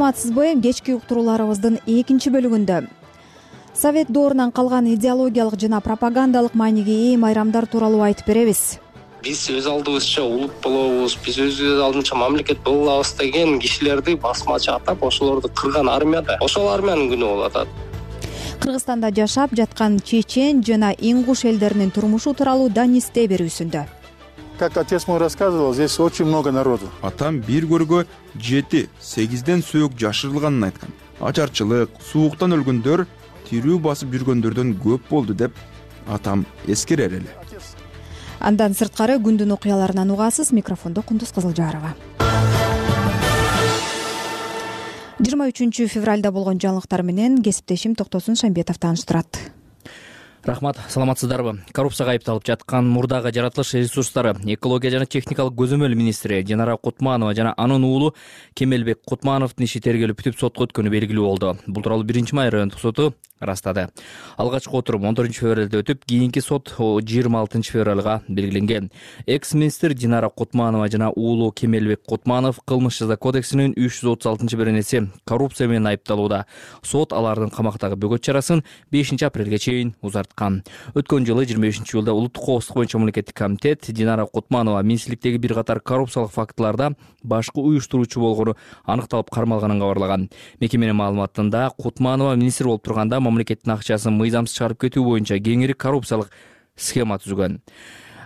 саламатсызбы? Кечки уктурууларыбыздын экинчи бөлүгүндө. Совет доорунан калган идеологиялык жана пропагандалык мааниге ээ майрамдар тууралуу айтып беребиз. Биз өз алдыбызча улут болобуз биз өзүбүз алдынча мамлекет боло алабыз деген кишилерди басмачы атап ошолорду кырган армия да ошол армиянын күнү болуп атат. Кыргызстанда жашап жаткан чечен жана ингуш элдеринин турмушу тууралуу данисте берүүсүндө как отец мой рассказывал здесь очень много народу. Атам бир көргө жети сегизден сөөк жашырылганын айткан. Ачарчылык сууктан өлгөндөр тирүү басып жүргөндөрдөн көп болду деп атам эскерер эле. Андан сырткары күндүн окуяларынан угасыз микрофондо кундуз кызылжарова жыйырма үчүнчү февралда болгон жаңылыктар менен кесиптешим токтосун шамбетов тааныштырат рахмат саламатсыздарбы? Коррупцияга айыпталып жаткан мурдагы жаратылыш ресурстары экология жана техникалык көзөмөл министри динара кутманова жана анын уулу кемелбек кутмановдун иши тергелип бүтүп сотко өткөнү белгилүү болду. Бул тууралуу биринчи май райондук соту ырастады. Алгачкы отурум он төртүнчү февралда өтүп кийинки сот жыйырма алтынчы февралга белгиленген. Экс министр динара кутманова жана уулу кемелбек кутманов кылмыш жаза кодексинин үч жүз отуз алтынчы беренеси коррупция менен айыпталууда. Сот алардын камактагы бөгөт чарасын бешинчи апрелге чейин өткөн жылы жыйырма бешинчи июлда улуттук коопсуздук боюнча мамлекеттик комитет динара кутманова министрликтеги бир катар коррупциялык фактыларда башкы уюштуруучу болгону аныкталып кармалганын кабарлаган. Мекеменин маалыматында кутманова министр болуп турганда мамлекеттин акчасын мыйзамсыз чыгарып кетүү боюнча кеңири коррупциялык схема түзгөн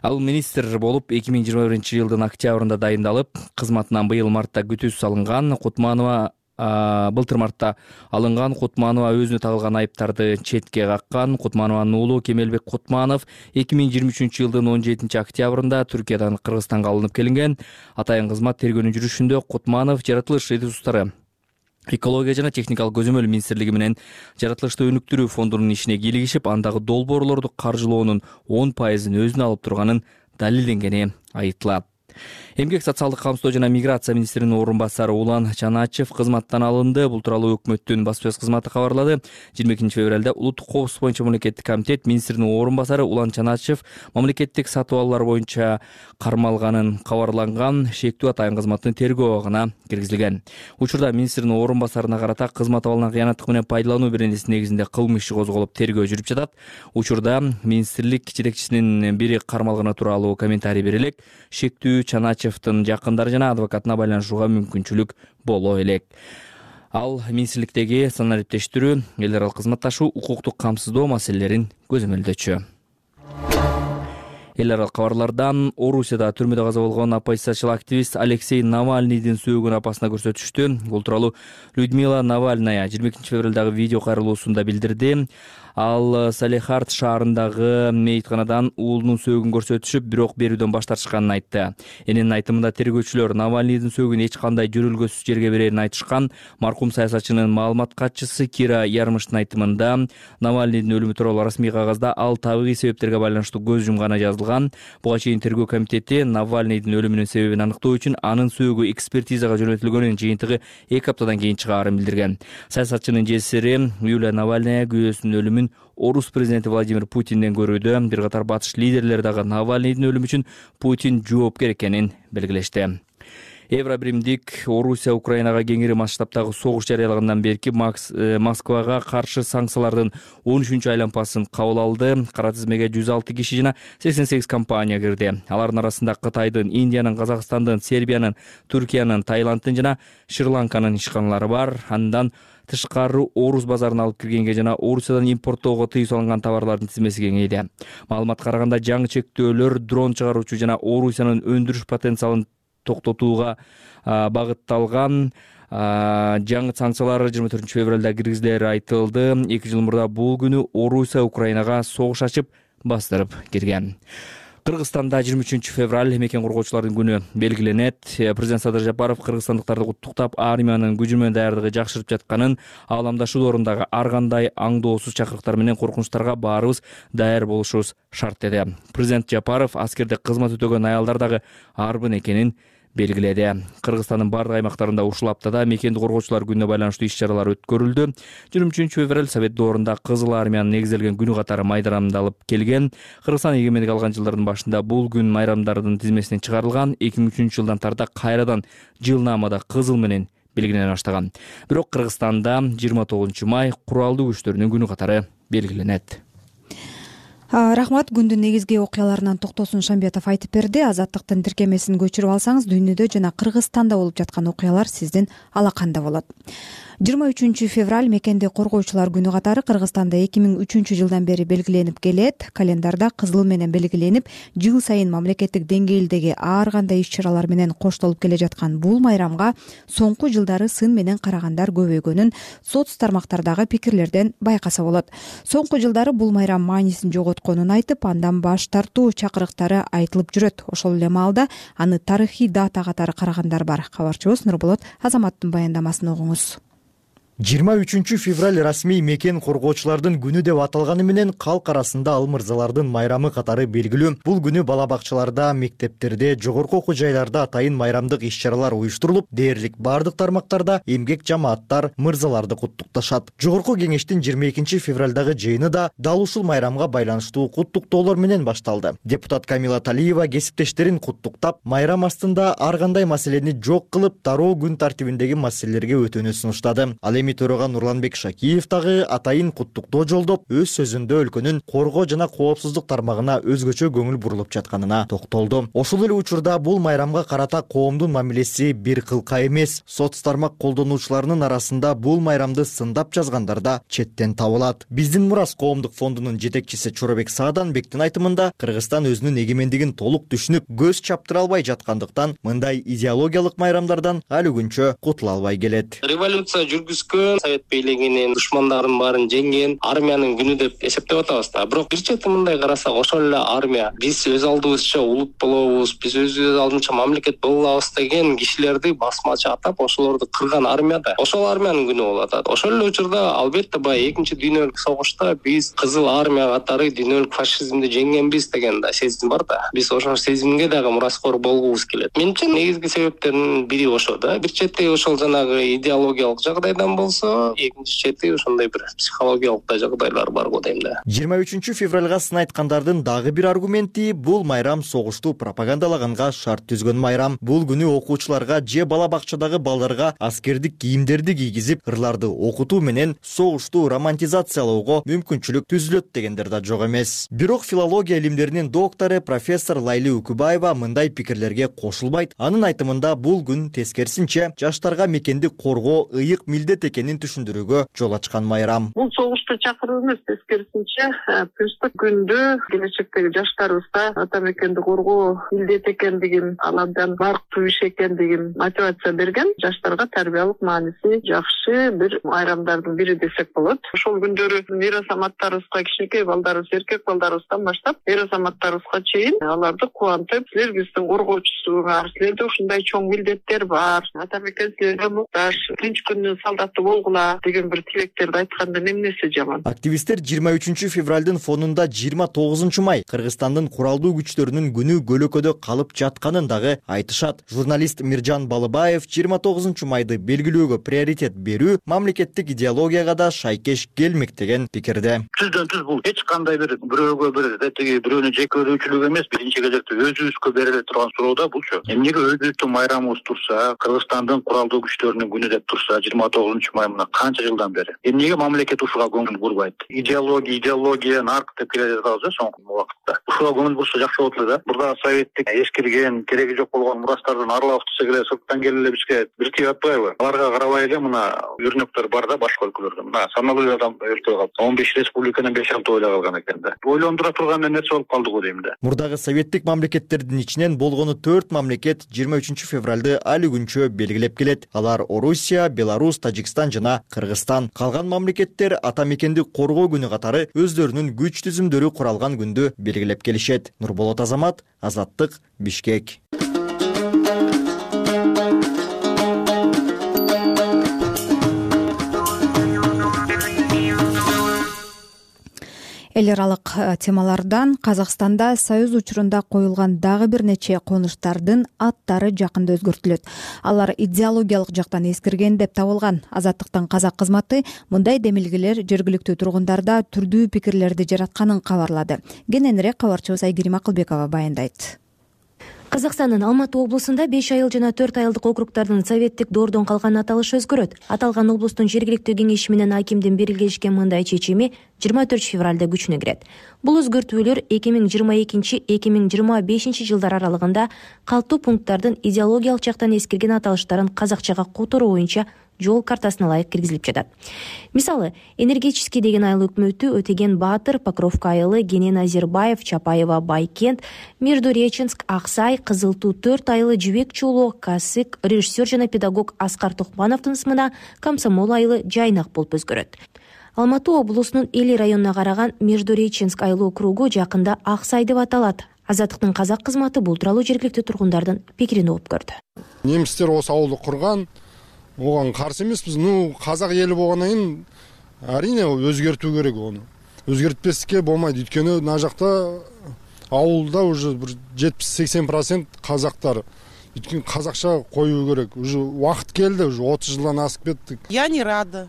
ал министр болуп эки миң жыйырма биринчи жылдын октябрында дайындалып кызматынан быйыл мартта күтүүсүз алынган кутманова былтыр мартта алынган кутманова өзүнө тагылган айыптарды четке каккан. Кутманованын уулу кемелбек кутманов эки миң жыйырма үчүнчү жылдын он жетинчи октябрында түркиядан кыргызстанга алынып келинген. Атайын кызмат тергөөнүн жүрүшүндө кутманов жаратылыш ресурстары экология жана техникалык көзөмөл министрлиги менен жаратылышты өнүктүрүү фондунун ишине кийлигишип андагы долбоорлорду каржылоонун он пайызын өзүнө алып турганын далилденгени айтылат эмгек социалдык камсыздоо жана миграция министринин орун басары улан чаначев кызматтан алынды. Бул тууралуу өкмөттүн басма сөз кызматы кабарлады. жыйырма экинчи февралда улуттук коопсуздук боюнча мамлекеттик комитет министринин орун басары улан чаначев мамлекеттик сатып алуулар боюнча кармалганын кабарланган шектүү атайын кызматтын тергөө абагына киргизилген. Учурда министрдин орун басарына карата кызмат абалынан кыянаттык менен пайдалануу беренеси негизинде кылмыш иши козголуп тергөө жүрүп жатат. Учурда министрлик жетекчисинин бири кармалганы тууралуу комментарий бере элек шектүү чаначевдин жакындары жана адвокатына байланышууга мүмкүнчүлүк боло элек. Ал министрликтеги санариптештирүү эл аралык кызматташуу укуктук камсыздоо маселелерин көзөмөлдөчү. Эл аралык кабарлардан орусияда түрмөдө каза болгон оппозициячыл активист алексей навальныйдин сөөгүн апасына көрсөтүштү. Бул тууралуу людмила навальная жыйырма экинчи февралдагы видео кайрылуусунда билдирди ал салехард шаарындагы мейитканадан уулунун сөөгүн көрсөтүшүп бирок берүүдөн баш тартышканын айтты. Эненин айтымында тергөөчүлөр навальныйдын сөөгүн эч кандай жөрөлгөсүз жерге берерин айтышкан маркум саясатчынын маалымат катчысы кира ярмыштын айтымында навальныйдын өлүмү тууралуу расмий кагазда ал табигый себептерге байланыштуу көз жумганы жазылган. Буга чейин тергөө комитети навальныйдын өлүмүнүн себебин аныктоо үчүн анын сөөгү экспертизага жөнөтүлгөнүн жыйынтыгы эки аптадан кийин чыгаарын билдирген. Саясатчынын жесири юлия навальная күйөөсүнүн өлүмүн орус президенти владимир путинден көрүүдө бир катар батыш лидерлери дагы навальныйдын өлүмү үчүн путин жоопкер экенин белгилешти. Евро биримдик орусия украинага кеңири масштабтагы согуш жарыялагандан берки э, москвага каршы санкциялардын он үчүнчү айлампасын кабыл алды. Кара тизмеге жүз алты киши жана сексен сегиз компания кирди. Алардын арасында кытайдын индиянын казакстандын сербиянын түркиянын таиланддын жана шри ланканын ишканалары бар. Андан тышкары орус базарына алып киргенге жана орусиядан импорттоого тыюу салынган товарлардын тизмеси кеңейди. Маалыматка караганда жаңы чектөөлөр дрон чыгаруучу жана орусиянын өндүрүш потенциалын токтотууга багытталган жаңы санкциялар жыйырма төртүнчү февралда киргизилери айтылды. Эки жыл мурда бул күнү орусия украинага согуш ачып бастырып кирген кыргызстанда жыйырма үчүнчү февраль мекен коргоочулардын күнү белгиленет. Э, президент садыр жапаров кыргызстандыктарды куттуктап армиянын менен даярдыгы жакшырып жатканын аламдашуу доорундагы ар кандай аңдоосуз чакырыктар менен коркунучтарга баарыбыз даяр болушубуз шарт деди. Президент жапаров аскерде кызмат өтөгөн аялдар дагы арбын экенин белгиледи. Кыргызстандын баардык аймактарында ушул аптада мекенди коргоочулар күнүнө байланыштуу иш чаралар өткөрүлдү. Жыйырма үчүнчү февраль совет доорунда кызыл армиянын негизделген күнү катары майрамдалып келген. Кыргызстан эгемендик алган жылдардын башында бул күн майрамдардын тизмесинен чыгарылган. Эки миң үчүнчү жылдан тарта кайрадан жылнаамада кызыл менен белгилене баштаган. Бирок кыргызстанда жыйырма тогузунчу май куралдуу күчтөрүнүн күнү катары белгиленет рахмат күндүн негизги окуяларынан токтосун шамбетов айтып берди. Азаттыктын тиркемесин көчүрүп алсаңыз дүйнөдө жана кыргызстанда болуп жаткан окуялар сиздин алаканда болот. Жыйырма үчүнчү февраль мекенди коргоочулар күнү катары кыргызстанда эки миң үчүнчү жылдан бери белгиленип келет. Календарда кызыл менен белгиленип жыл сайын мамлекеттик деңгээлдеги ар кандай иш чаралар менен коштолуп келе жаткан бул майрамга соңку жылдары сын менен карагандар көбөйгөнүн соц тармактардагы пикирлерден байкаса болот. Соңку жылдары бул майрам маанисин айтып андан баш тартуу чакырыктары айтылып жүрөт. Ошол эле маалда аны тарыхый дата катары карагандар бар. Кабарчыбыз нурболот азаматтын баяндамасын угуңуз жыйырма үчүнчү февраль расмий мекен коргоочулардын күнү деп аталганы менен калк арасында ал мырзалардын майрамы катары белгилүү. Бул күнү бала бакчаларда мектептерде жогорку окуу жайларда атайын майрамдык иш чаралар уюштурулуп дээрлик баардык тармактарда эмгек жамааттар мырзаларды куттукташат. Жогорку кеңештин жыйырма экинчи февралдагы жыйыны да дал ушул майрамга байланыштуу куттуктоолор менен башталды. Депутат камила талиева кесиптештерин куттуктап майрам астында ар кандай маселени жок кылып дароо күн тартибиндеги маселелерге өтүүнү сунуштады. Ал эми төрага нурланбек шакиев дагы атайын куттуктоо жолдоп өз сөзүндө өлкөнүн коргоо жана коопсуздук тармагына өзгөчө көңүл бурулуп жатканына токтолду. Ошол эле учурда бул майрамга карата коомдун мамилеси бир кылка эмес. Соц тармак колдонуучуларынын арасында бул майрамды сындап жазгандар да четтен табылат. Биздин мурас коомдук фондунун жетекчиси чоробек сааданбектин айтымында кыргызстан өзүнүн эгемендигин толук түшүнүп көз чаптыра албай жаткандыктан мындай идеологиялык майрамдардан али күнчө кутула албай келет. Революция жүргүзгөн совет бийлигинин душмандарын баарын жеңген армиянын күнү деп эсептеп атабыз да. Бирок бир чети мындай карасак ошол эле армия биз өз алдыбызча улут болобуз биз өзүбүз алдынча мамлекет боло алабыз деген кишилерди басмачы атап ошолорду кырган армия да. Ошол армиянын күнү болуп атат ошол эле учурда албетте баягы экинчи дүйнөлүк согушта биз кызыл армия катары дүйнөлүк фашизмди жеңгенбиз деген да сезим бар да. Биз ошол сезимге дагы мураскор болгубуз келет. Менимче негизги себептердин бири ошо да. Бир чети ошол жанагы идеологиялык жагдайдан болсо экинчи чети ошондой бир психологиялык да жагдайлар бар го дейм да. Жыйырма үчүнчү февралга сын айткандардын дагы бир аргументи бул майрам согушту пропагандалаганга шарт түзгөн майрам. Бул күнү окуучуларга же бала бакчадагы балдарга аскердик кийимдерди кийгизип ырларды окутуу менен согушту романтизациялоого мүмкүнчүлүк түзүлөт дегендер да жок эмес. Бирок филология илимдеринин доктору профессор лайли үкүбаева мындай пикирлерге кошулбайт. Анын айтымында бул күн тескерисинче жаштарга мекенди коргоо ыйык милдет экенин түшүндүрүүгө жол ачкан майрам. Бул согушта чакыруу эмес тескерисинче э, тынчтык күндү келечектеги жаштарыбызга ата мекенди коргоо милдет экендигин ал абдан барктуу иш экендигин мотивация берген жаштарга тарбиялык мааниси жакшы бир майрамдардын бири десек болот. Ошол күндөрү эр азаматтарыбызга кичинекей балдарыбыз эркек балдарыбыздан баштап эр азаматтарыбызга чейин аларды кубантып силер биздин коргоочусуңар силерде ушундай чоң милдеттер бар. Ата мекен силерге муктаж. Тынч күндүн солдаты болгула деген бир тилектерди айткандан эмнеси жаман? Активисттер жыйырма үчүнчү февралдын фонунда жыйырма тогузунчу май кыргызстандын куралдуу күчтөрүнүн күнү көлөкөдө калып жатканын дагы айтышат. Журналист миржан балыбаев жыйырма тогузунчу майды белгилөөгө приоритет берүү мамлекеттик идеологияга да шайкеш келмек деген пикирде. Түздөн түз бул эч кандай бир бирөөгө бир тиги бирөөнү жекелөөчүлүк эмес биринчи кезекте өзүбүзгө бериле турган суроо да булчу эмнеге өзүбүздүн майрамыбыз турса кыргызстандын куралдуу күчтөрүнүн күнү деп турса жыйырма тогузунчу мына канча жылдан бери. Эмнеге мамлекет ушуга көңүл бурбайт? Идеология идеология нарк деп келе жатабыз э соңку убакытта. Ушуга көңүл бурса жакшы болот эле да. Дагы советтик эскирген кереги жок болгон мурастардан арылабыз десек эле сырттан келип эле бизге бир тиеп атпайбы? Аларга карабай эле мына өрнөктөр бар да башка өлкөлөрдө мына саналуу эле өлкө калды. Он беш республиканын беш алты эле калган экен да. Ойлондура турган нерсе болуп калды го дейм да. Мурдагы советтик мамлекеттердин ичинен болгону төрт мамлекет жыйырма үчүнчү февралды али күнчө белгилеп келет. Алар орусия беларусь тажикстан жана кыргызстан. Калган мамлекеттер ата мекенди коргоо күнү катары өздөрүнүн күч түзүмдөрү куралган күндү белгилеп келишет. Нурболот азамат азаттык бишкек эл аралык э, темалардан казакстанда союз учурунда коюлган дагы бир нече конуштардын аттары жакында өзгөртүлөт. Алар идеологиялык жактан эскирген деп табылган. Азаттыктын казак кызматы мындай демилгелер жергиликтүү тургундарда түрдүү пикирлерди жаратканын кабарлады. Кененирээк кабарчыбыз айгерим акылбекова баяндайт казакстандын алматы облусунда беш айыл жана төрт айылдык округдардын советтик доордон калган аталышы өзгөрөт. Аталган облустун жергиликтүү кеңеши менен акимдин биргелешкен мындай чечими жыйырма төртүнчү февралда күчүнө кирет. Бул өзгөртүүлөр эки миң жыйырма экинчи эки миң жыйырма бешинчи жылдар аралыгында калктуу пункттардын идеологиялык жактан эскирген аталыштарын казакчага которуу боюнча жол картасына ылайык киргизилип жатат. Мисалы энергетический деген айыл өкмөтү өтеген баатыр покровка айылы кенен азербаев чапаева байкент междуреченск аксай кызыл туу төрт айылы жибек чоолоо касык режиссер жана педагог аскар токмановдун ысымына комсомол айылы жайнак болуп өзгөрөт. Алматы облусунун эли районуна караган междуреченск айыл округу жакында аксай деп аталат. Азаттыктын казак кызматы бул тууралуу жергиликтүү тургундардын пикирин угуп көрдү. Немистер осы ауылду курган ого каршы эмеспиз. Ну казак эли болгондон кийин арийне өзгөртүү керек ону өзгөртпеске болбойт өйткөнү мына жакта ауылда уже бир жетимиш сексен процент казактар. Өйткөнү казакча коюу керек. Уже убакыт келди уже отуз жылдан асып кеттик я не рада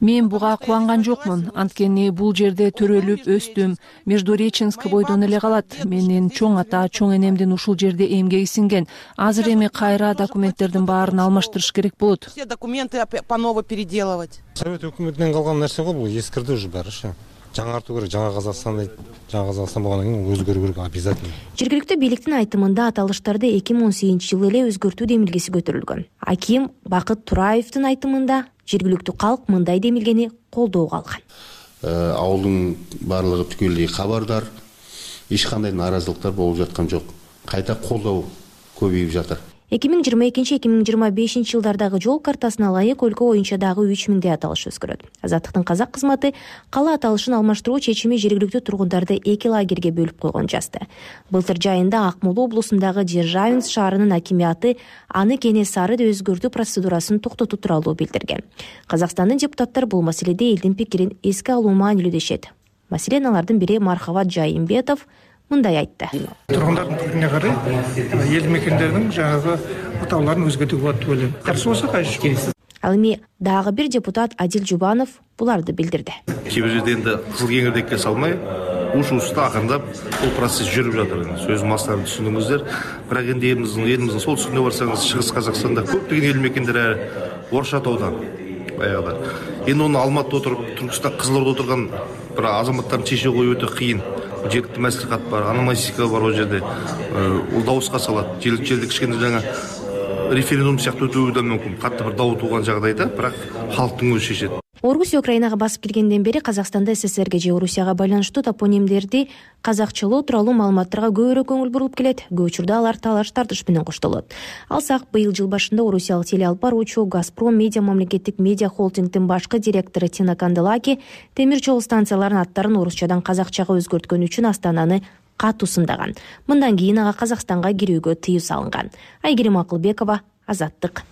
мен буга кубанган жокмун. Анткени бул жерде төрөлүп өстүм. Междуреченск бойдон эле калат. Менин чоң ата чоң энемдин ушул жерде эмгеги сиңген азыр эми кайра документтердин баарын алмаштырыш керек болот. Все документы по новой переделывать. Совет өкмөтүнөн калган нерсе го бул. Эскирди уже баарычы жаңартуу керек. Жаңы казакстан дейт жаңы казакстан болгондон кийин өзгөрүү керек обязательно. Жергиликтүү бийликтин айтымында аталыштарды эки миң он сегизинчи жылы эле өзгөртүү демилгеси көтөрүлгөн. Аким бакыт тураевдин айтымында жергиликтүү калк мындай демилгени колдоого алган э, ауылдың баардыгы түгелдей эч кандай нааразылыктар болуп жаткан жок. Кайта колдоо көбөйүп жатыр эки миң жыйырма экинчи эки миң жыйырма бешинчи жылдардагы жол картасына ылайык өлкө боюнча дагы үч миңдей аталыш өзгөрөт азаттыктын казак кызматы кала аталышын алмаштыруу чечими жергиликтүү тургундарды эки лагерге бөлүп койгонун жазды былтыр жайында ак мола облусундагы державинск шаарынын акимиаты аны кене өзгөртүү процедурасын токтотуу тууралуу билдирген. Казакстандын депутаттары бул маселеде элдин пикирин эске алуу маанилүү дешет маселен алардын бири мархабат жайымбетов мындай айтты. Тургундардын пикирине карай элди мекендердин жанагы атауларын өзгөртүүгө болот деп ойлойм каршы болсо кайсы ал эми дагы бир депутат адил жубанов буларды билдирди. Кээ бир жерде энди кызыл кеңирдекке салмай уш ушта акырындап бул процесс жүрүп жатыр. Массаларын түшүндүңүздөр. Бирок энди элибиздин элибиздин солтүстүгүнө барсаңыз чыгыс казакстанда көптөгөн элди мекендер орус атаудан баягыда эми ону алматыда отуруп түркүстан кызыл ордо отурган бир азаматтардын чече коюу өтө кыйын жергиликтүү маслихат бар ономастика бар ол жерде. Э, дабыска салат. Жергиликтүү жерде кичкене жаңы э, референдум сыяктуу өтүүбү да мүмкүн катты бир дабыл тууган жагдайда бирок халктын өзү чечет орусия украинага басып киргенден бери казакстанда сссрге же орусияга байланыштуу топонимдерди казакчалоо тууралуу маалыматтарга көбүрөөк көңүл бурулуп келет. Көп учурда алар талаш тартыш менен коштолот. Алсак быйыл жыл башында орусиялык теле алып баруучу газпром медиа мамлекеттик медиа холдингдин башкы директору тина канделаки темир жол станцияларынын аттарын орусчадан казакчага өзгөрткөнү үчүн астананы катуу сындаган мындан кийин ага казакстанга кирүүгө тыюу салынган. Айгерим акылбекова азаттык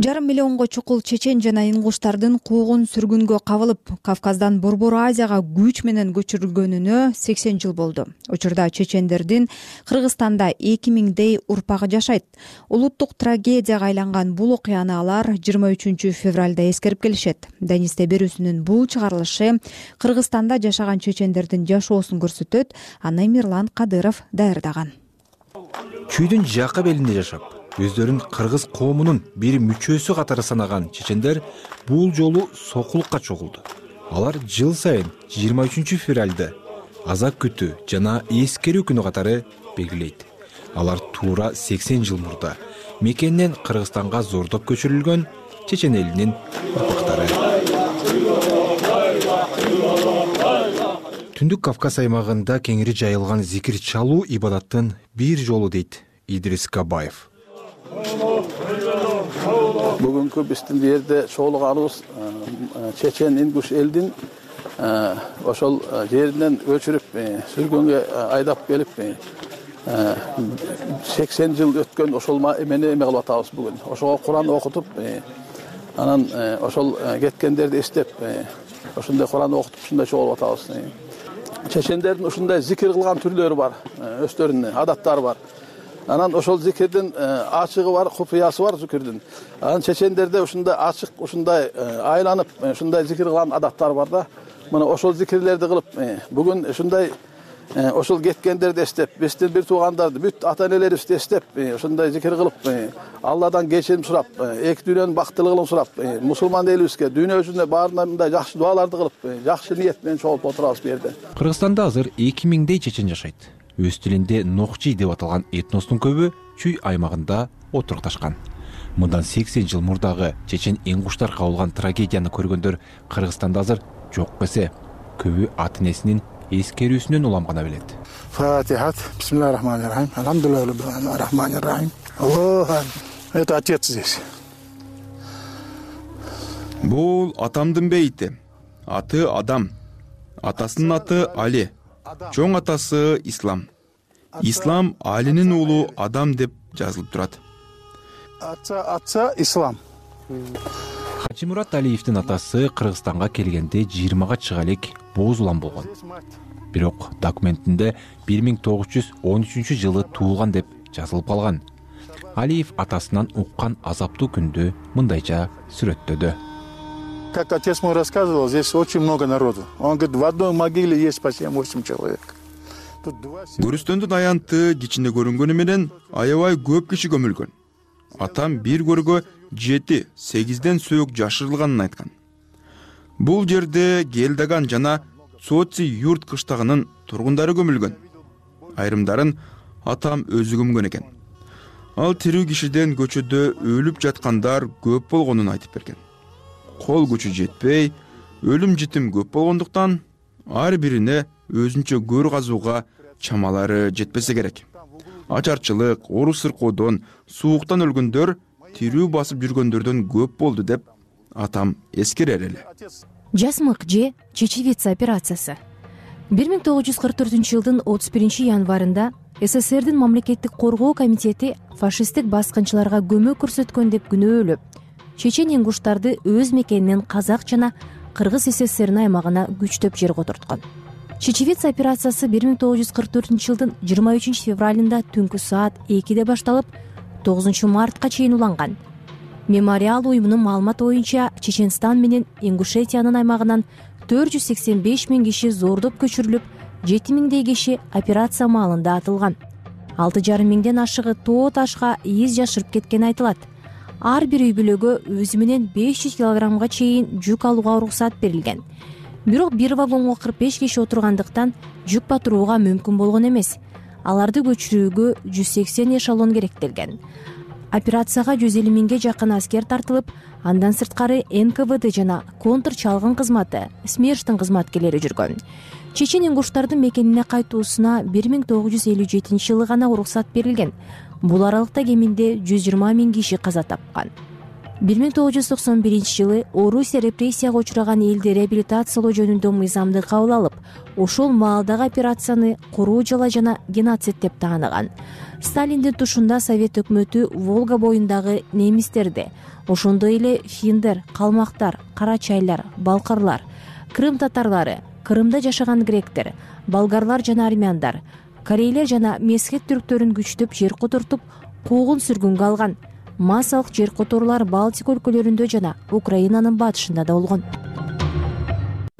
жарым миллионго чукул чечен жана ингуштардын куугун сүргүнгө кабылып кавказдан борбор азияга күч менен көчүрүлгөнүнө сексен жыл болду. Учурда чечендердин кыргызстанда эки миңдей урпагы жашайт. Улуттук трагедияга айланган бул окуяны алар жыйырма үчүнчү февралда эскерип келишет. Данисте берүүсүнүн бул чыгарылышы кыргызстанда жашаган чечендердин жашоосун көрсөтөт аны мирлан кадыров даярдаган. Күйдүн жакы белинде жашап өздөрүн кыргыз коомунун бир мүчөсү катары санаган чечендер бул жолу сокулукка чогулду. Алар жыл сайын жыйырма үчүнчү февралды аза күтүү жана эскерүү күнү катары белгилейт. Алар туура сексен жыл мурда мекенинен кыргызстанга зордоп көчүрүлгөн чечен элинин урпактары түндүк кавказ аймагында кеңири жайылган зикир чалуу ибадаттын бир жолу дейт идрис кабаев бүгүнкү биздин бул жерде чогулганыбыз э, чечен ингуш элдин э, ошол э, жеринен көчүрүп сүргөнгө айдап келип сексен жыл өткөн ошол эмени эме кылып атабыз бүгүн. Ошого куран окутуп анан ошол кеткендерди эстеп ошондой куран окутуп ушундай чогулуп атабыз чечендердин ушундай зикир кылган түрлөрү бар өздөрүнүн адаттары бар анан ошол зикирдин ачыгы бар купуясы бар зикирдин. Анан чечендерде ушундай ачык ушундай айланып ушундай зикир кылган адаттары бар да. Мына ошол зикирлерди кылып бүгүн ушундай Э, ошол кеткендерди эстеп биздин бир туугандарды бүт ата энелерибизди эстеп э, ушундай зикир кылып э, алладан кечирим сурап эки дүйнөнүн бактылыгын сурап мусулман элибизге дүйнө жүзүнө баарына мындай жакшы дуаларды кылып жакшы ниет менен чогулуп отурабыз бу жерде. Кыргызстанда азыр эки миңдей чечен жашайт өз тилинде нокчий деп аталган этностун көбү чүй аймагында отурукташкан мындан сексен жыл мурдагы чечен ингуштар кабылган трагедияны көргөндөр кыргызстанда азыр жок десе көбү ата энесинин эскерүүсүнөн улам гана билет. Фатихат бисмиллахи рахмани рахим алхамдулилля рахмани рахим это отец здесь. Бул атамдын бейити. Аты адам. Атасынын аты али чоң атасы ислам. Ислам алинин уулу адам деп жазылып турат. Отца отца ислам. Хачимурат алиевдин атасы кыргызстанга келгенде жыйырмага чыга элек бооз улам болгон. Бирок документинде бир миң тогуз жүз он үчүнчү жылы туулган деп жазылып калган. Алиев атасынан уккан азаптуу күндү мындайча сүрөттөдү как отец мой рассказывал здесь очень много народу. Он говорит в одной могиле есть по семь восемь человек көрүстөндүн аянты кичине көрүнгөнү менен аябай көп киши көмүлгөн. Атам бир көргө жети сегизден сөөк жашырылганын айткан. Бул жерде гелдаган жана соци юрт кыштагынын тургундары көмүлгөн. Айрымдарын атам өзү көмгөн экен. Ал тирүү кишиден көчөдө өлүп жаткандар көп болгонун айтып берген кол күчү жетпей өлүм житим көп болгондуктан ар бирине өзүнчө көр казууга чамалары жетпесе керек. Ачарчылык оору сыркоодон сууктан өлгөндөр тирүү басып жүргөндөрдөн көп болду деп атам эскерер эле. Жасмык же чечевица операциясы. Бир миң тогуз жүз кырк төртүнчү жылдын отуз биринчи январында сссрдин мамлекеттик коргоо комитети фашисттик баскынчыларга көмөк көрсөткөн деп күнөөлөп чечен ингуштарды өз мекенинен казак жана кыргыз ссрнин аймагына күчтөп жер которткон чечевица операциясы бир миң тогуз жүз кырк төртүнчү жылдын жыйырма үчүнчү февралында түнкү саат экиде башталып тогузунчу мартка чейин уланган. Мемориал уюмунун маалыматы боюнча чеченстан менен ингушетиянын аймагынан төрт жүз сексен беш миң киши зордоп көчүрүлүп жети миңдей киши операция маалында атылган. Алты жарым миңден ашыгы тоо ташка из жашырып кеткени айтылат ар бир үй бүлөгө өзү менен беш жүз килограммга чейин жүк алууга уруксат берилген. Бирок бир вагонго кырк беш киши отургандыктан жүк батырууга мүмкүн болгон эмес. Аларды көчүрүүгө жүз сексен эшалон керектелген. Операцияга жүз элүү миңге жакын аскер тартылып андан сырткары нквд жана контр чалгын кызматы смерштин кызматкерлери жүргөн. Чечен ингуштардын мекенине кайтуусуна бир миң тогуз жүз элүү жетинчи жылы гана уруксат берилген бул аралыкта кеминде жүз жыйырма миң киши каза тапкан. Бир миң тогуз жүз токсон биринчи жылы орусия репрессияга учураган элди реабилитациялоо жөнүндө мыйзамды кабыл алып ошол маалдагы операцияны куруу жала жана геноцид деп тааныган. Сталиндин тушунда совет өкмөтү волга боюндагы немистерди ошондой эле финдер калмактар карачайлар балкарлар крым татарлары крымда жашаган гректер болгарлар жана армяндар корейлер жана месхет түрктөрүн күчтөп жер котортуп куугун сүргүнгө алган. Массалык жер которуулар балтика өлкөлөрүндө жана украинанын батышында да болгон.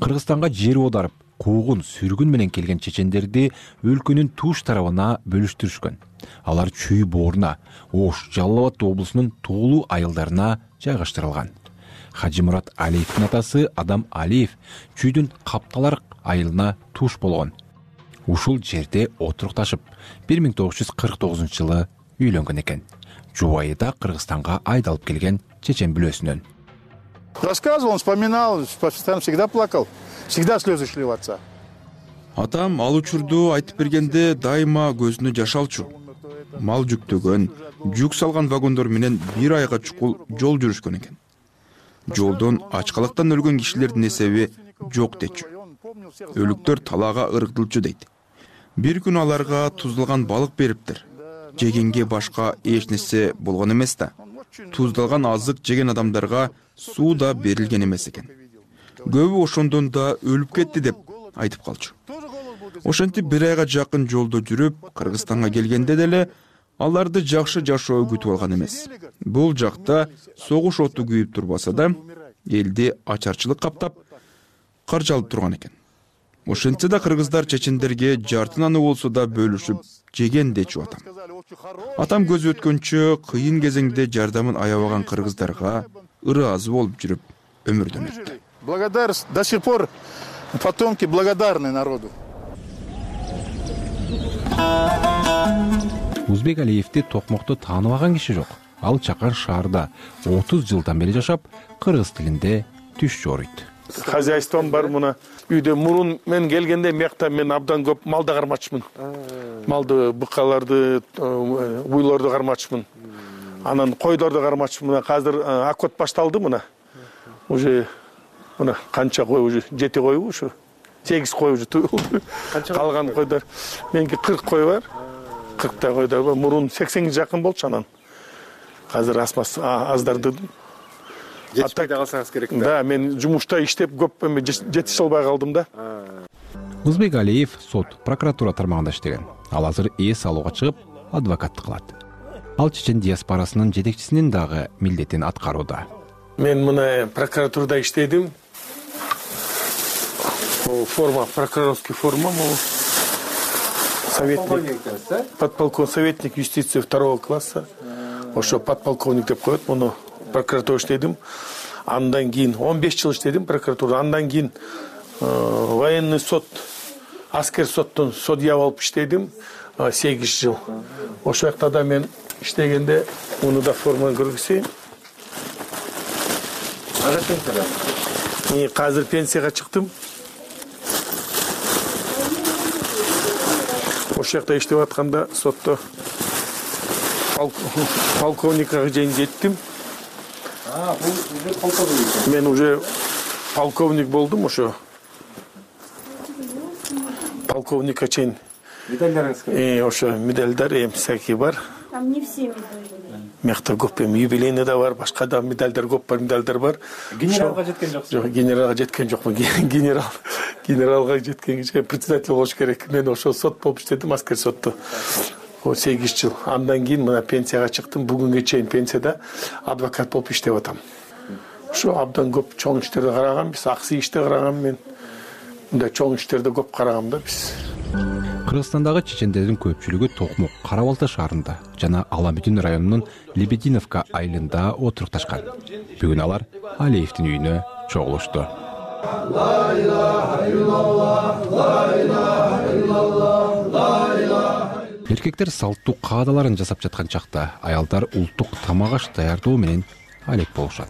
Кыргызстанга жер оодарып куугун сүргүн менен келген чечендерди өлкөнүн туш тарабына бөлүштүрүшкөн. Алар чүй бооруна ош жалал абад облусунун туулуу айылдарына жайгаштырылган. Хажимурат алиевдин атасы адам алиев чүйдүн капталар айылына туш болгон ушул жерде отурукташып бир миң тогуз жүз кырк тогузунчу жылы үйлөнгөн экен. Жубайы да кыргызстанга айдалып келген чечен бүлөсүнөн. Рассказывал он вспоминал постоянно всегда плакал всегда слезы шли в отца. Атам ал учурду айтып бергенде дайыма көзүнө жаш алчу. Мал жүктөгөн жүк салган вагондор менен бир айга чукул жол жүрүшкөн экен. Жолдон ачкалыктан өлгөн кишилердин эсеби жок дечү. Өлүктөр талаага ыргытылчу дейт бир күнү аларга туздалган балык бериптир. Жегенге башка эч нерсе болгон эмес да. Туздалган азык жеген адамдарга суу да берилген эмес экен. Көбү ошондон да өлүп кетти деп айтып калчу. Ошентип бир айга жакын жолдо жүрүп кыргызстанга келгенде деле аларды жакшы жашоо күтүп алган эмес. Бул жакта согуш оту күйүп турбаса да элди ачарчылык каптап каржалып турган экен ошентсе да кыргыздар чечендерге жарты наны болсо да бөлүшүп жеген дечү атам. Атам көзү өткөнчө кыйын кезеңде жардамын аябаган кыргыздарга ыраазы болуп жүрүп өмүрдөн өттү. Благодарность до сих пор потомки благодарны народу. Узбек алиевди токмокто тааныбаган киши жок. Ал чакан шаарда отуз жылдан бери жашап кыргыз тилинде түш жооруйт хозяйством бар мына үйдө мурун мен келгенде биякта мен абдан көп малды кармачмын. Малды быкаларды э, уйлорду кармачмын. Анан койдорду кармачмын. Мына азыр окот э, башталды мына. Уже мына канча кой уже жети койбу ушу. Сегиз кой уже туюлду калган койдор. Меники кырк кой бар. Кырктай койдор бар. Мурун сексенге жакын болчу анан. Азыр аздарды жетишпей да калсаңыз керек да. Да мен жумушта иштеп көп эме жетише албай калдым да. Узбек алиев сот прокуратура тармагында иштеген. Ал азыр эс алууга чыгып адвокаттык кылат. Ал чечен диаспорасынын жетекчисинин дагы милдетин аткарууда. Мен мына прокуратурада иштедим. Могу форма прокурорский форма могу советник. Подполковник советник юстиции второго класса. Ошо подполковник деп коет муну прокуратурада иштедим андан кийин он беш жыл иштедим прокуратурада. Андан кийин э, военный сот аскер соттун судья болуп иштедим э, сегиз жыл. Ошол жакта да мен иштегенде муну да форманы көргүзөйүн азыр пенсияга чыктым. Ошол жакта иштеп атканда сотто полковникка чейин жеттим бул уже полковник мен уже полковник болдум ошо. Полковникка чейин. Медальдарыңыз ошо медальдар эми всякий бар. Там не все биякта көп эми юбилейный да бар башка да медальдар көп бар медальдар бар. Генералга жеткен жоксуз. Жок генералга жеткен жокмун. Генерал генералга жеткенге председатель болуш керек. Мен ошол сот болуп иштедим аскер сотто сегиз жыл. Андан кийин мына пенсияга чыктым. Бүгүнгө чейин пенсияда адвокат болуп иштеп атам. Ошо абдан көп чоң иштерди караганбиз аксый ишти карагам мен. Мындай чоң иштерди көп карагам да биз. Кыргызстандагы чечендердин көпчүлүгү токмок кара балта шаарында жана ала бүтүн районунун лебединовка айылында отурукташкан бүгүн алар алиевдин үйүнө чогулушту эркектер салттуу каадаларын жасап жаткан чакта аялдар улуттук тамак аш даярдоо менен алек болушат.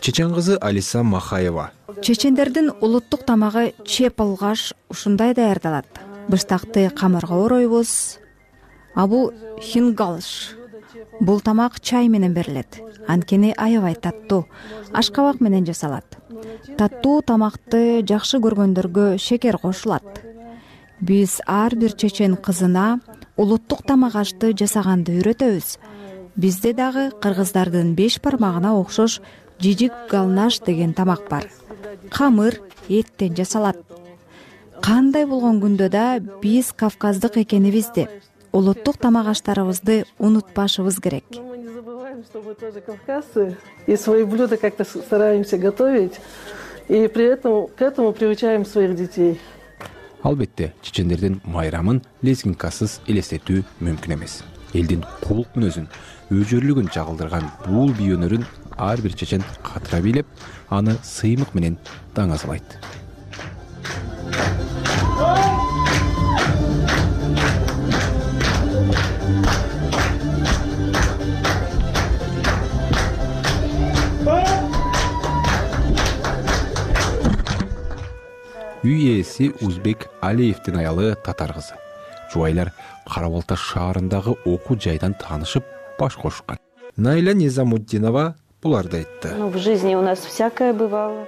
Чечен кызы алиса махаева. Чечендердин улуттук тамагы чеп алгаш ушундай даярдалат. Быштакты камырга оройбуз а бул хингалыш. Бул тамак чай менен берилет. Анткени аябай таттуу ашкабак менен жасалат. Таттуу тамакты жакшы көргөндөргө шекер кошулат. Биз ар бир чечен кызына улуттук тамак ашты жасаганды үйрөтөбүз. Бизде дагы кыргыздардын беш бармагына окшош жижик галнаш деген тамак бар. Камыр эттен жасалат. Кандай болгон күндө да биз кавказдык экенибизди улуттук тамак аштарыбызды унутпашыбыз керек. Не забываем что мы тоже кавказцы и свои блюда как то стараемся готовить и при этом к этому приучаем своих детей албетте чечендердин майрамын лезгинкасыз элестетүү мүмкүн эмес. Элдин кулук мүнөзүн өжөрлүгүн жагылдырган бул бий өнөрүн ар бир чечен катыра бийлеп аны сыймык менен даңазалайт үй ээси узбек алиевдин аялы татар кызы. Жубайлар кара балта шаарындагы окуу жайдан таанышып баш кошушкан найля низамутдинова буларды айтты. Ну в жизни у нас всякое бывало.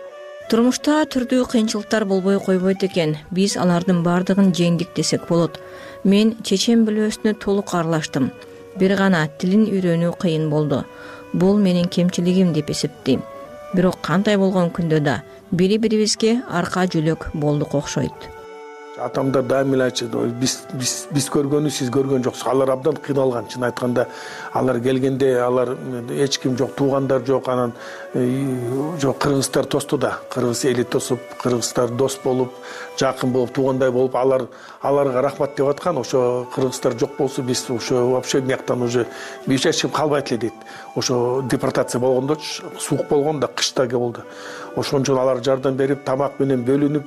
Турмушта түрдүү кыйынчылыктар болбой койбойт экен. Биз алардын баардыгын жеңдик десек болот. Мен чечен бүлөөсүнө толук аралаштым. Бир гана тилин үйрөнүү кыйын болду. Бул менин кемчилигим деп эсептейм. Бирок кандай болгон күндө да бири бирибизге арка жүлөк болдук окшойт атамдар дайыма эле айтышат биз биз көргөнү сиз көргөн жоксуз. Алар абдан кыйналган. Чын айтканда алар келгенде алар эч ким жок туугандар жок анан э, жок кыргыздар тосту да. Кыргыз эли тосуп кыргыздар дос болуп жакын болуп туугандай болуп алар аларга рахмат деп аткан ошо кыргыздар жок болсо биз ошо вообще бияктан уже эч ким калбайт эле дейт. Ошо депортация болгондочу суук болгон да кыш да болду. Ошон үчүн алар жардам берип тамак менен бөлүнүп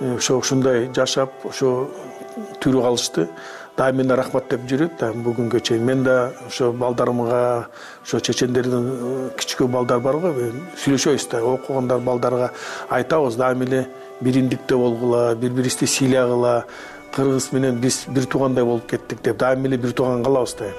ошо ушундай жашап ошо тирүү калышты дайыма эле рахмат деп жүрөт. Да бүгүнгө чейин мен да ошо балдарымга ошо чечендердин э, кичүү балдар барго сүйлөшөбүз да окугандар балдарга айтабыз. Дайыма эле биримдикте болгула бири бирибизди сыйлагыла кыргыз менен биз бир туугандай болуп кеттик деп дайыма эле бир тууган калабыз да.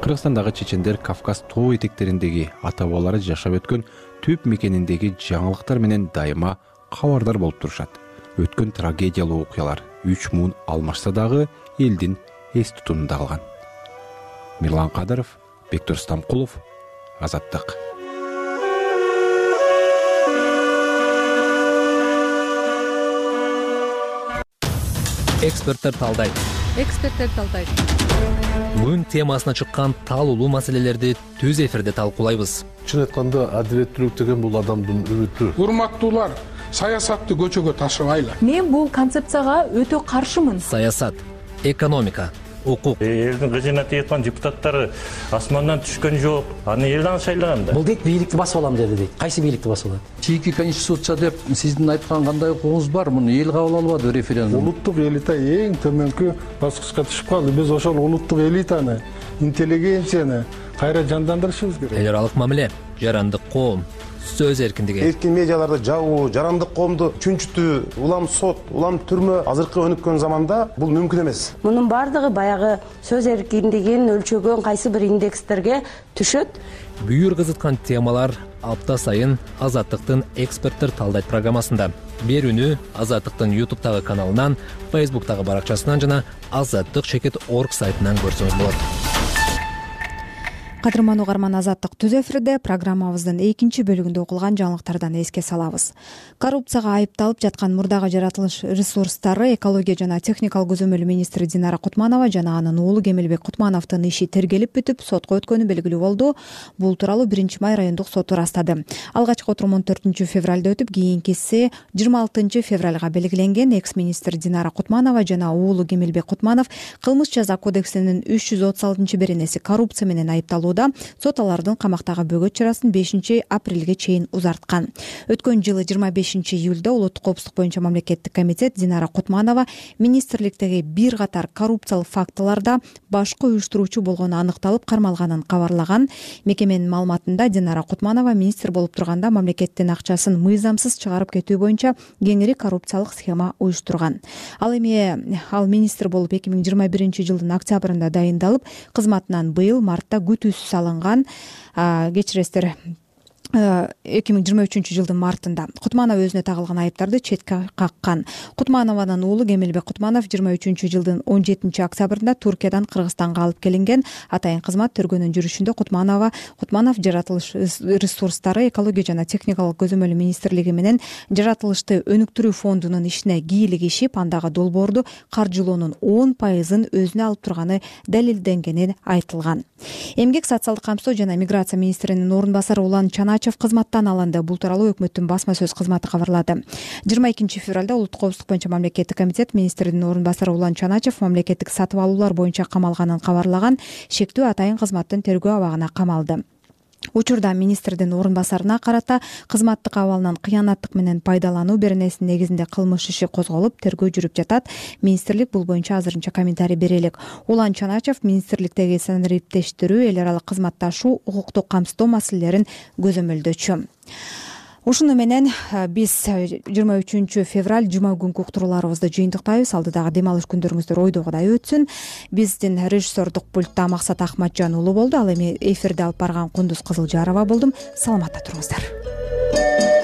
Кыргызстандагы чечендер кавказ тоо этектериндеги ата бабалары жашап өткөн түп мекениндеги жаңылыктар менен дайыма кабардар болуп турушат өткөн трагедиялуу окуялар үч муун алмашса дагы элдин эс тутумунда калган. Мирлан кадыров бектур стамкулов азаттык. Эксперттер талдайт эксперттер талдайт күн темасына чыккан талуулуу маселелерди түз эфирде талкуулайбыз. Чын айтканда адилеттүүлүк деген бул адамдын үмүтү. Урматтуулар саясатты көчөгө ташыбайлы мен бул концепцияга өтө каршымын. Саясат экономика укук. Э, элдин кыжыына тийип аткан депутаттары асмандан түшкөн жок. Аны эл дагы шайлаган да. Бул дейт бийликти басып алам деди дейт. Кайсы бийликти басып алат? Чийки конституция деп сиздин айткан кандай укугуңуз бар? Муну эл кабыл албады референдум? Улуттук элита эң төмөнкү баскычка түшүп калды. Биз ошол улуттук элитаны интеллигенцияны кайра жандандырышыбыз керек. Эл аралык мамиле жарандык коом сөз эркиндиги. Эркин медиаларды жабуу жарандык коомду чүнчүтүү улам сот улам түрмө азыркы өнүккөн заманда бул мүмкүн эмес. Мунун баардыгы баягы сөз эркиндигин өлчөгөн кайсы бир индекстерге түшөт? Бүйүр кызыткан темалар апта сайын азаттыктын эксперттер талдайт программасында. Берүүнү азаттыктын ютубтагы каналынан фейсбуктагы баракчасынан жана азаттык чекит орг сайтынан көрсөңүз болот кадырман угарман азаттык түз эфирде программабыздын экинчи бөлүгүндө окулган жаңылыктардан эске салабыз. Коррупцияга айыпталып жаткан мурдагы жаратылыш ресурстары экология жана техникалык көзөмөлү министри динара кутманова жана анын уулу кемелбек кутмановдун иши тергелип бүтүп сотко өткөнү белгилүү болду. Бул тууралуу биринчи май райондук соту ырастады. Алгачкы отурум он төртүнчү февралда өтүп кийинкиси жыйырма алтынчы февралга белгиленген экс министр динара кутманова жана уулу кемелбек кутманов кылмыш жаза кодексинин үч жүз отуз алтынчы беренеси коррупция менен сот алардын камактагы бөгөт чарасын бешинчи апрелге чейин узарткан. Өткөн жылы жыйырма бешинчи июлда улуттук коопсуздук боюнча мамлекеттик комитет динара кутманова министрликтеги бир катар коррупциялык фактыларда башкы уюштуруучу болгону аныкталып кармалганын кабарлаган. Мекеменин маалыматында динара кутманова министр болуп турганда мамлекеттин акчасын мыйзамсыз чыгарып кетүү боюнча кеңири коррупциялык схема уюштурган. Ал эми ал министр болуп эки миң жыйырма биринчи жылдын октябрында дайындалып кызматынан быйыл мартта салынган кечиресиздер эки миң жыйырма үчүнчү жылдын мартында кутманова өзүнө тагылган айыптарды четке каккан. Кутманованын уулу кемелбек кутманов жыйырма үчүнчү жылдын он жетинчи октябрында туркиядан кыргызстанга алып келинген атайын кызмат төргөнүн жүрүшүндө кутманова кутманов жаратылыш ресурстары экология жана техникалык көзөмөлү министрлиги менен жаратылышты өнүктүрүү фондунун ишине кийлигишип андагы долбоорду каржылоонун он пайызын өзүнө алып турганы далилденгени айтылган. Эмгек социалдык камсоо жана миграция министринин орун басары улан кызматтан алынды. Бул тууралуу өкмөттүн басма сөз кызматы кабарлады. Жыйырма экинчи февралда улуттук коопсуздук боюнча мамлекеттик комитет министринин орун басары улан чаначев мамлекеттик сатып алуулар боюнча камалганын кабарлаган шектүү атайын кызматтын тергөө абагына камалды учурда министрдин орун басарына карата кызматтык абалынан кыянаттык менен пайдалануу беренесинин негизинде кылмыш иши козголуп тергөө жүрүп жатат. Министрлик бул боюнча азырынча комментарий бере элек улан чаначев министрликтеги санариптештирүү эл аралык кызматташуу укуктук камсыздоо маселелерин көзөмөлдөөчү ушуну менен биз жыйырма үчүнчү февраль жума күнкү уктурууларыбызды жыйынтыктайбыз. Алдыдагы дем алыш күндөрүңүздөр ойдогудай өтсүн. Биздин режиссердук пультта максат акматжан уулу болду ал эми эфирди алып барган кундуз кызылжарова болдум. Саламатта туруңуздар